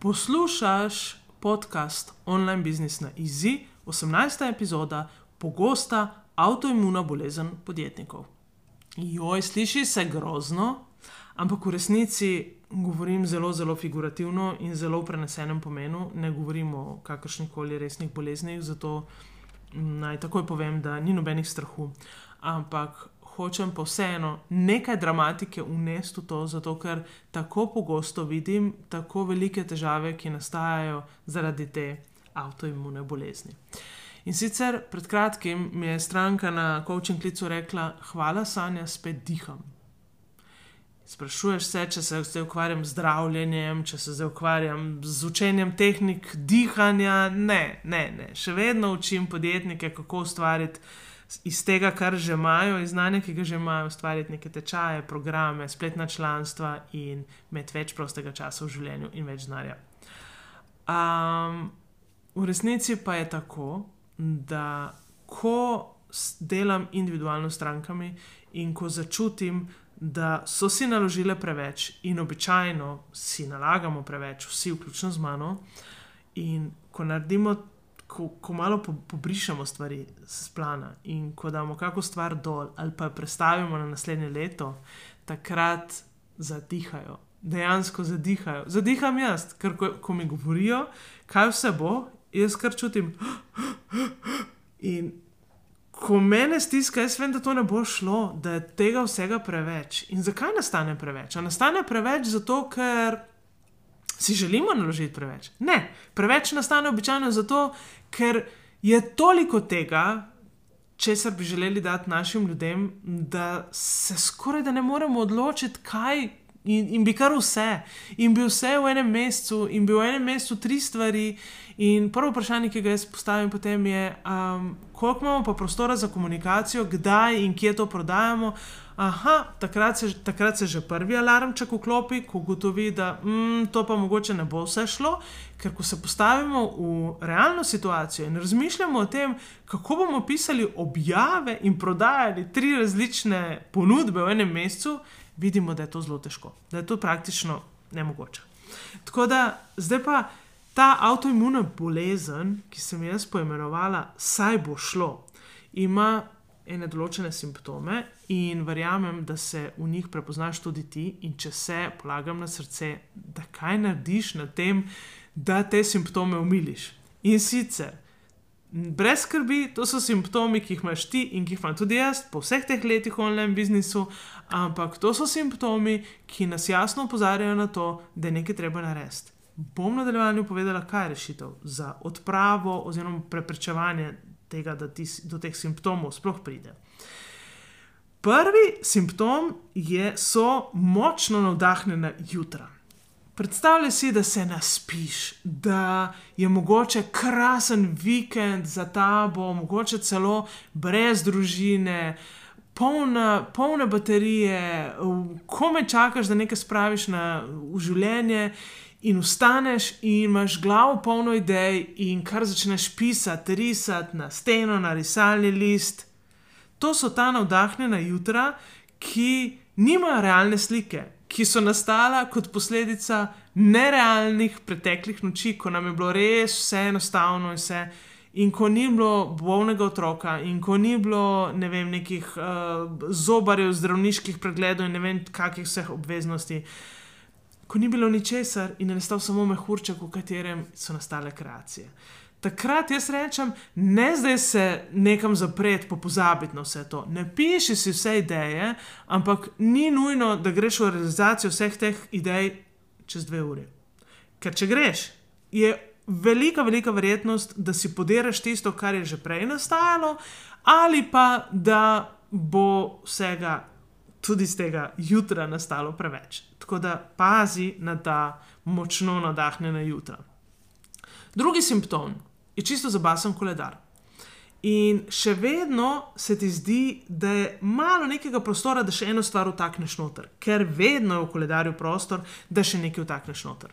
Poslušaš podcast Online Business na Easy, 18. epizoda, pogosta avtoimuna bolezen podjetnikov. Joj, sliši se grozno, ampak v resnici govorim zelo, zelo figurativno in zelo v prenesenem pomenu. Ne govorim o kakršnih koli resnih boleznih, zato naj takoj povem, da ni nobenih strahu. Ampak hočem pa vseeno nekaj dramatike unesti v to, zato ker tako pogosto vidim tako velike težave, ki nastajajo zaradi te avtoimune bolezni. In sicer pred kratkim mi je stranka na coaching klicu rekla: Hvala, Sanja, spet diham. Sprašuješ se, če se zdaj ukvarjam z zdravljenjem, če se zdaj ukvarjam z učenjem tehnik dihanja. Ne, ne, ne. Še vedno učim podjetnike, kako ustvariti iz tega, kar že imajo, iz znanja, ki ga že imajo, ustvariti neke tečaje, programe, spletna članstva in imeti več prostega časa v življenju in več znanja. Um, v resnici pa je tako, da ko delam individualno s strankami in ko začutim, da so si naložile preveč, in običajno si nalagamo preveč, vsi, vključno z mano, in ko naredimo ko, ko malo po, pobrišemo stvari z plana in ko damo kako stvar dol ali pa prestavimo na naslednje leto, takrat zadihajo. Dejansko zadihajo. Zadiham jaz, ker ko, ko mi govorijo, kaj vse bo, jaz kar čutim. In ko me stiska, jaz vem, da to ne bo šlo, da je tega vsega preveč. In zakaj nastane preveč? A nastane preveč zato, ker si želimo naložiti preveč. Ne, preveč nastane običajno zato, ker je toliko tega, česar bi želeli dati našim ljudem, da se skoraj da ne moremo odločiti, kaj. In, in bi kar vse, in bi vse v enem mesecu, in bi v enem mesecu tri stvari. In prvo vprašanje, ki ga jaz postavim, potem je, um, koliko imamo pa prostora za komunikacijo, kdaj in kje to prodajamo. Aha, takrat se, takrat se že prvi alarmček vklopi, ko ugotovi, da mm, to pa mogoče ne bo vse šlo, ker ko se postavimo v realno situacijo in razmišljamo o tem, kako bomo pisali objave in prodajali tri različne ponudbe v enem mesecu, vidimo, da je to zelo težko, da je to praktično nemogoče. Tako da zdaj pa ta avtoimuna bolezen, ki sem jaz poimenovala, saj bo šlo, ima ene določene simptome in verjamem, da se v njih prepoznaš tudi ti. In če se polagam na srce, da kaj narediš na tem, da te simptome umiliš. In sicer, brez skrbi, to so simptomi, ki jih imaš ti in ki jih imam tudi jaz po vseh teh letih v online biznisu, ampak to so simptomi, ki nas jasno opozarjajo na to, da je nekaj treba narediti. Bom v nadaljevanju povedala, kaj je rešitev za odpravo oziroma preprečevanje tega, da ti do teh simptomov sploh pride. Prvi simptom je, so močno navdahnjena jutra. Predstavljaj si, da se naspiš, da je mogoče krasen vikend za tabo, mogoče celo brez družine, polna, polne baterije, ko me čakaš, da nekaj spraviš na, v življenje in vstaneš in imaš glavo polno idej, in kar začneš pisati, risati na steno, na risalni list. To so ta navdahnjena jutra, ki nimajo realne slike, ki so nastala kot posledica nerealnih preteklih noči, ko nam je bilo res vse enostavno in vse. In ko ni bilo bolnega otroka, in ko ni bilo ne vem, nekih uh, zobarjev, zdravniških pregledov in ne vem, kakih vseh obveznosti, uh, ko ni bilo ničesar in je nastal samo mehurček, v katerem so nastale kreacije. Takrat jaz rečem, ne zdaj se nekam zapreti, pa pozabiti na vse to. Ne piši si vse ideje, ampak ni nujno, da greš v realizacijo vseh teh idej čez dve uri. Ker če greš, je velika, velika verjetnost, da si podiraš tisto, kar je že prej nastajalo, ali pa da bo vsega tudi z tega jutra nastalo preveč. Tako da pazi na ta močno nadahnjena jutra. Drugi simptom je čisto zabasen koledar. In še vedno se ti zdi, da je malo nekega prostora, da še eno stvar vtakneš noter, ker vedno je v koledarju prostor, da še nekaj vtakneš noter.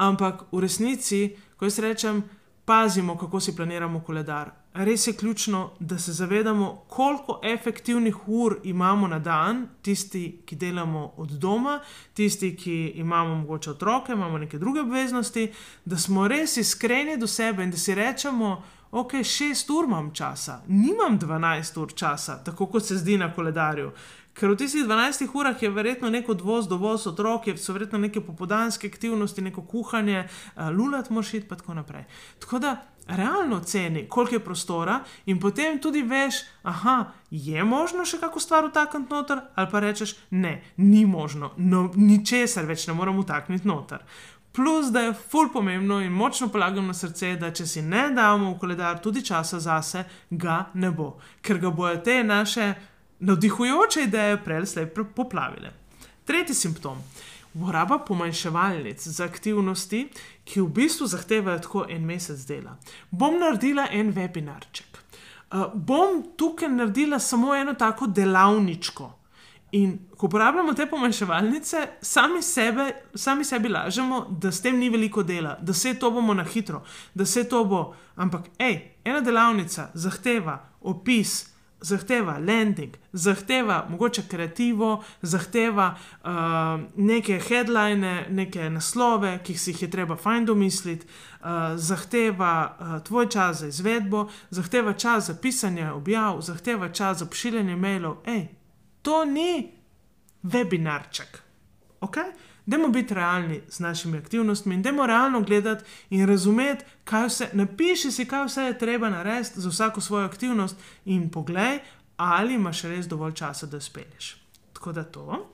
Ampak v resnici, ko jaz rečem, pazimo, kako si planiramo koledar. Res je ključno, da se zavedamo, koliko efektivnih ur imamo na dan, tisti, ki delamo od doma, tisti, ki imamo mogoče otroke, imamo neke druge obveznosti, da smo res iskreni do sebe in da si rečemo, ok, šest ur imam časa, nimam dvanajst ur časa, tako kot se zdi na koledarju. Ker v tistih 12 urah je verjetno neko odvoz, dovoz otrok, so verjetno neke popodanske aktivnosti, neko kuhanje, lulat moraš iti in tako naprej. Tako da realno ceni, koliko je prostora, in potem tudi veš, aha, je možno še kako stvar vtakniti noter, ali pa rečeš, ne, ni možno, no, ničesar več ne morem vtakniti noter. Plus, da je ful pomembno in močno polagam na srce, da če si ne damo v koledar tudi časa zase, ga ne bo, ker ga bojo te naše navdihujoče ideje slej poplavile. Tretji simptom. Uporaba pomanjševalnic za aktivnosti, ki v bistvu zahtevajo tako en mesec dela. Bom naredila en webinarček. Uh, bom tukaj naredila samo eno tako delavničko. In ko uporabljamo te pomanjševalnice, sami, sebe, sami sebi lažemo, da s tem ni veliko dela, da se to bomo na hitro, da se to bo. Ampak, hej, ena delavnica zahteva opis, zahteva landing, zahteva mogoče kreativo, zahteva uh, neke headline, neke naslove, ki si jih je treba fajn domisliti, uh, zahteva uh, tvoj čas za izvedbo, zahteva čas za pisanje objav, zahteva čas za pošiljanje mailov. Ej, to ni webinarček. Okay? Dajmo biti realni z našimi aktivnostmi in dajmo realno gledati in razumeti, kaj vse, napiši si, kaj vse je treba narediti za vsako svojo aktivnost in poglej, ali imaš res dovolj časa, da speleš. Tako da to.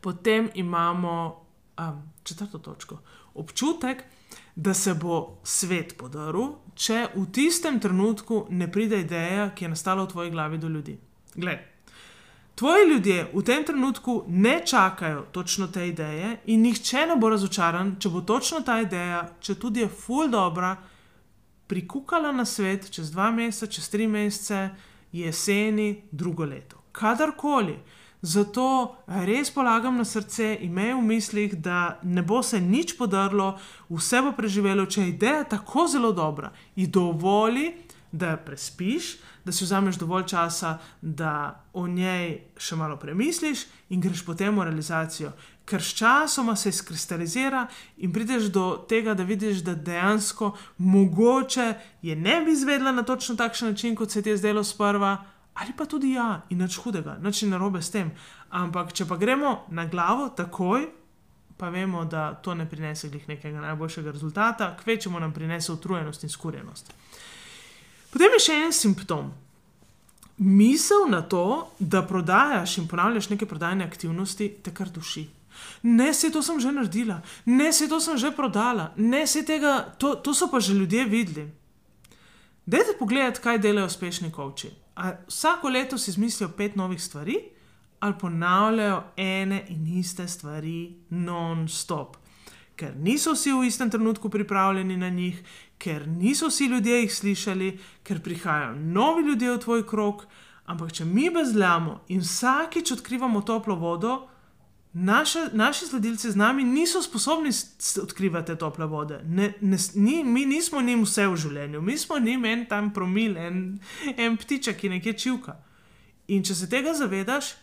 Potem imamo um, četrto točko. Občutek, da se bo svet podaril, če v tistem trenutku ne pride ideja, ki je nastala v tvoji glavi do ljudi. Glej, Tvoji ljudje v tem trenutku ne čakajo točno te ideje, in nihče ne bo razočaran, če bo točno ta ideja, če tudi je full dobra, prikukala na svet čez dva meseca, čez tri mesece, jeseni, drugo leto. Kadarkoli. Zato res polagam na srce, imej v mislih, da ne bo se nič podarilo, vse bo preživelo, če je ideja tako zelo dobra in dovoli, da jo prespiš, da si vzameš dovolj časa, da o njej še malo premisliš in greš potem v realizacijo. Ker s časom se izkristalizira in prideš do tega, da vidiš, da dejansko mogoče je ne bi izvedla na točno takšen način, kot se ti je zdelo sprva, ali pa tudi ja, in nič hudega, nič ni narobe s tem. Ampak če pa gremo na glavo takoj. Pa vemo, da to ne prinese nekega najboljšega rezultata, kvečemu nam prinese utrujenost in skurjenost. Potem je še en simptom. Misel na to, da prodajaš in ponavljaš neke prodajne aktivnosti, te kar duši. Ne, se to sem že naredila, ne, se to sem že prodala, ne, se tega, to, to so pa že ljudje videli. Dajte pogledati, kaj delajo uspešni koči. Vsako leto si izmislijo pet novih stvari ali ponavljajo ene in iste stvari non-stop ker niso vsi v istem trenutku pripravljeni na njih, ker niso vsi ljudje jih slišali, ker prihajajo novi ljudje v tvoj krog. Ampak, če mi bezljamo in vsakič odkrivamo toplo vodo, naše, naši sledilci z nami niso sposobni odkrivati tople vode. Ne, ne, ni, mi nismo njim vse v življenju, mi smo njim en tam promil, en, en ptiček, ki nekje čivka. In če se tega zavedaš,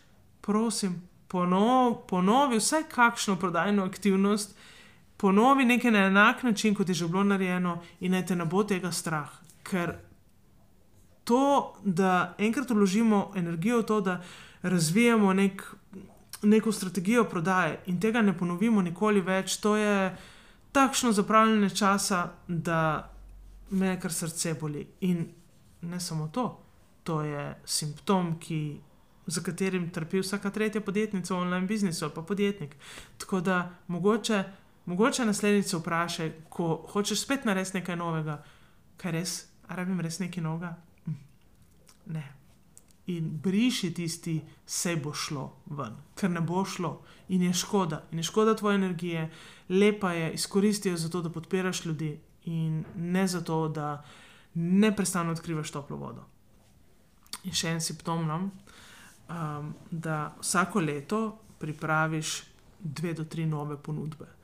prosim, ponovi, ponovi vsaj kakšno prodajno aktivnost ponovi nekaj na enak način, kot je že bilo narejeno, in naj te ne bo tega strah. Ker to, da enkrat vložimo energijo v to, da razvijamo nek neko strategijo prodaje in tega ne ponovimo nikoli več, to je takšno zapravljanje časa, da me kar srce boli. In ne samo to, to je simptom, ki, za katerim trpi vsaka tretja podjetnica v online biznisu ali pa podjetnik. Tako da mogoče, mogoče naslednjič vprašaj, ko hočeš spet narediti nekaj novega, kaj res, ali rabim res nekaj novega. Hm. Ne. In briši tisti, se bo šlo ven, ker ne bo šlo in je škoda, in je škoda tvoje energije, lepa je, izkoristi jo za to, da podpiraš ljudi in ne zato, da neprestano odkrivaš toplo vodo. In še en simptom nam, um, da vsako leto pripraviš dve do tri nove ponudbe.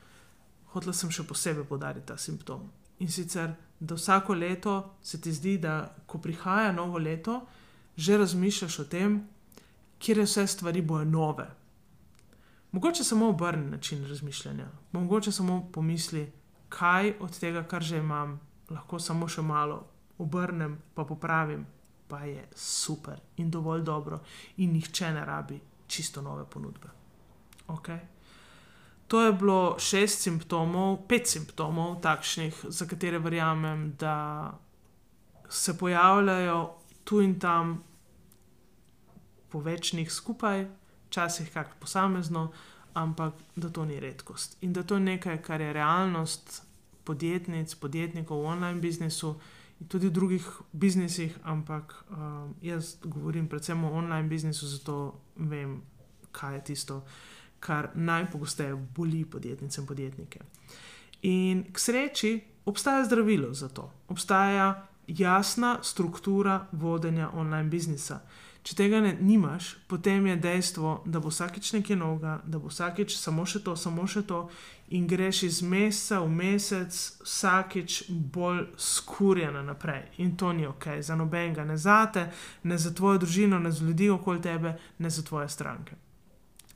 Hotela sem še posebej podariti ta simptom. In sicer, da vsako leto se ti zdi, da ko prihaja novo leto, že razmišljaš o tem, kje vse stvari bojo nove. Mogoče samo obrni način razmišljanja, mogoče samo pomisli, kaj od tega, kar že imam, lahko samo še malo obrnem, pa popravim, pa je super in dovolj dobro, in nihče ne rabi čisto nove ponudbe. Okay? To je bilo šest simptomov, pet simptomov, takšnih, za katere verjamem, da se pojavljajo tu in tam, po večnih skupaj, včasih kak posamezno, ampak da to ni redkost. In da to je nekaj, kar je realnost podjetnic, podjetnikov v online biznisu in tudi v drugih biznisih, ampak um, jaz govorim predvsem o online biznisu, zato vem, kaj je tisto, kar najpogosteje boli podjetnice in podjetnike. In k sreči obstaja zdravilo za to, obstaja jasna struktura vodenja online biznisa. Če tega ne, nimaš, potem je dejstvo, da bo vsakeč nekaj novega, da bo vsakeč samo še to, samo še to, in greš iz meseca v mesec, vsakeč bolj skurjena naprej. In to ni ok, za nobenega, ne za te, ne za tvojo družino, ne za ljudi okoli tebe, ne za tvoje stranke.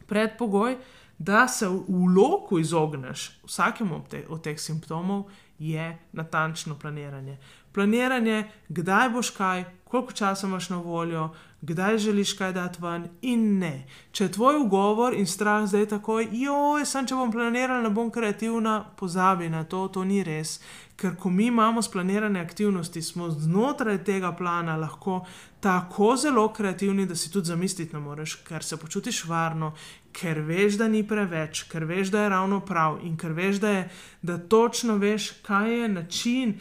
Predpogoj, da se v loku izogneš vsakemu od, te, od teh simptomov, je natančno planiranje. Planiranje, kdaj boš kaj, koliko časa imaš na voljo, kdaj želiš kaj dati ven, in ne. Če je tvoj ugovor in strah zdaj tako, joj, sem če bom planiral, ne bom kreativna, pozabi na to, to ni res. Ker ko mi imamo splanirane aktivnosti, smo znotraj tega plana lahko tako zelo kreativni, da si tudi zamisliti ne moreš, ker se počutiš varno, ker veš, da ni preveč, ker veš, da je ravno prav in ker veš, da, je, da točno veš, kaj je način,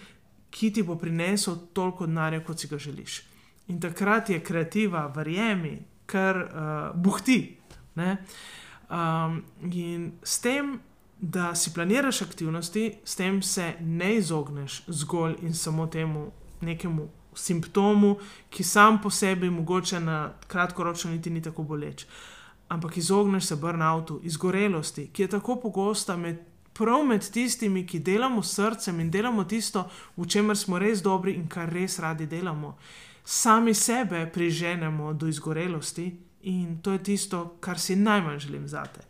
ki ti bo prinesel toliko denarja, kot si ga želiš. In takrat je kreativa, verjemi, kar uh, buhti. Um, in s tem, da si planiraš aktivnosti, s tem se ne izogneš zgolj in samo temu nekemu simptomu, ki sam po sebi, mogoče na kratkoročno, niti ni tako boleč. Ampak izogneš se burnoutu, izgorelosti, ki je tako pogosta med. Prav med tistimi, ki delamo srcem in delamo tisto, v čemer smo res dobri in kar res radi delamo sami sebe priženemo do izgorelosti in to je tisto, kar si najmanj želim zate.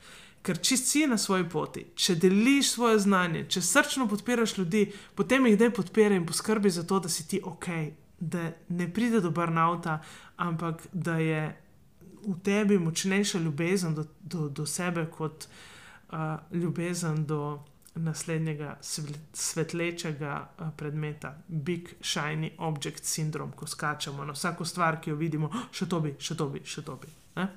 Ker če si na svoji poti, če deliš svoje znanje, če srčno podpiraš ljudi, potem jih dej podpira in poskrbi za to, da si ti ok, da ne pride do burnouta, ampak da je v tebi močnejša ljubezen do, do, do sebe kot uh, ljubezen do naslednjega svetlečega eh, predmeta, big shiny object syndrome, ko skačemo na vsako stvar, ki jo vidimo, oh, še to bi, še to bi, še to bi. Ne?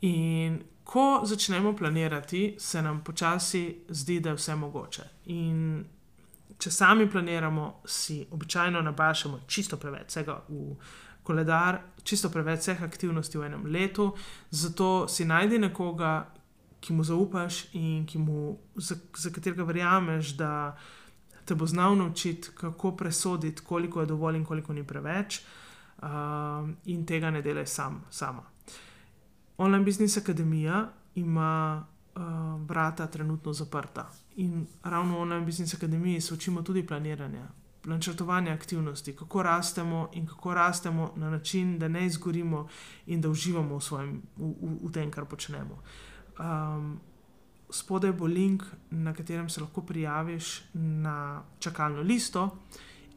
In ko začnemo planirati, se nam počasi zdi, da je vse mogoče. In če sami planiramo, si običajno nabašamo čisto preveč vsega v koledar, čisto preveč vseh aktivnosti v enem letu, zato si najdi nekoga, ki mu zaupaš in mu, za, za katerega verjameš, da te bo znal naučiti, kako presoditi, koliko je dovolj in koliko ni preveč, uh, in tega ne delaj sam, sama. Online Business Academy ima uh, vrata trenutno zaprta in ravno v Online Business Academy se učimo tudi planiranja. Načrtovanje aktivnosti, kako rastemo in kako rastemo na način, da ne izgorimo in da uživamo v, svojim, v, v, v tem, kar počnemo. Uh, spodaj bo link, na katerem se lahko prijaviš na čakalno listo.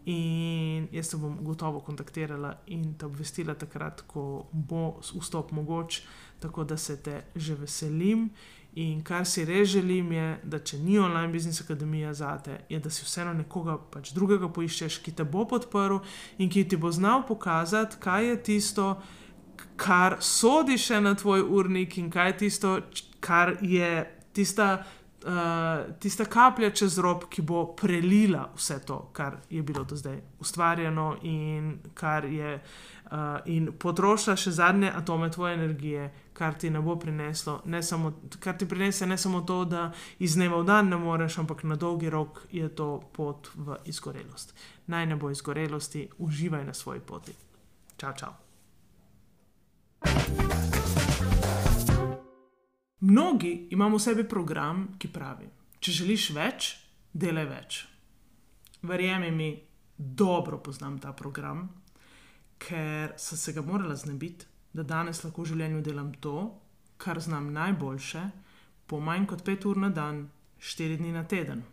In jaz te bom gotovo kontaktirala in te obvestila takrat, ko bo vstop mogoč, tako da se te že veselim. In kar si res želim, je, da če ni online business akademija za te, je, da si vseeno nekoga pač drugega poiščeš, ki te bo podprl in ki ti bo znal pokazati, kaj je tisto, kar sodi še na tvoj urnik in kaj je tisto, kar je tista uh, tista kaplja čez rob, ki bo prelila vse to, kar je bilo do zdaj ustvarjeno in kar je. Uh, in potrošila še zadnje atome tvoje energije, kar ti ne bo prineslo, ne samo, kar ti prinese ne samo to, da iz dneva v dan ne moreš, ampak na dolgi rok je to pot v izgorelost. Naj ne bo izgorelosti, uživaj na svoji poti. Čau, čau. Mnogi imamo v sebi program, ki pravi: Če želiš več, delaj več. Verjemi mi, dobro poznam ta program, ker sem se ga morala znebiti, da danes lahko v življenju delam to, kar znam najboljše, po manj kot pet ur na dan, štiri dni na teden.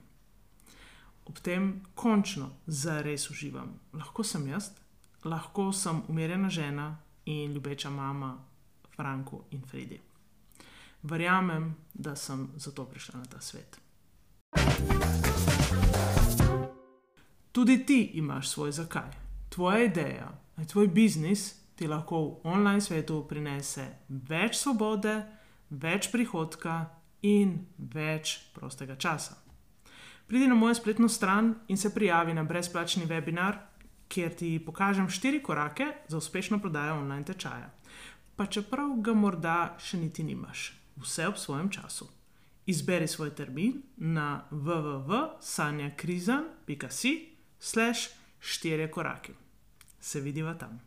Ob tem končno zares uživam. Lahko sem jaz, lahko sem umirjena žena in ljubeča mama Franku in Fredi verjamem, da sem zato prišla na ta svet. Tudi ti imaš svoj zakaj. Tvoja ideja, tvoj biznis ti lahko v online svetu prinese več svobode, več prihodka in več prostega časa. Pridi na mojo spletno stran in se prijavi na brezplačni webinar, kjer ti pokažem štiri korake za uspešno prodajo online tečaja. Pa čeprav ga morda še niti nimaš vse ob svojem času. Izberi svoj termin na www.sanjakrizan.com/slash štiri korake. Se vidiva tam.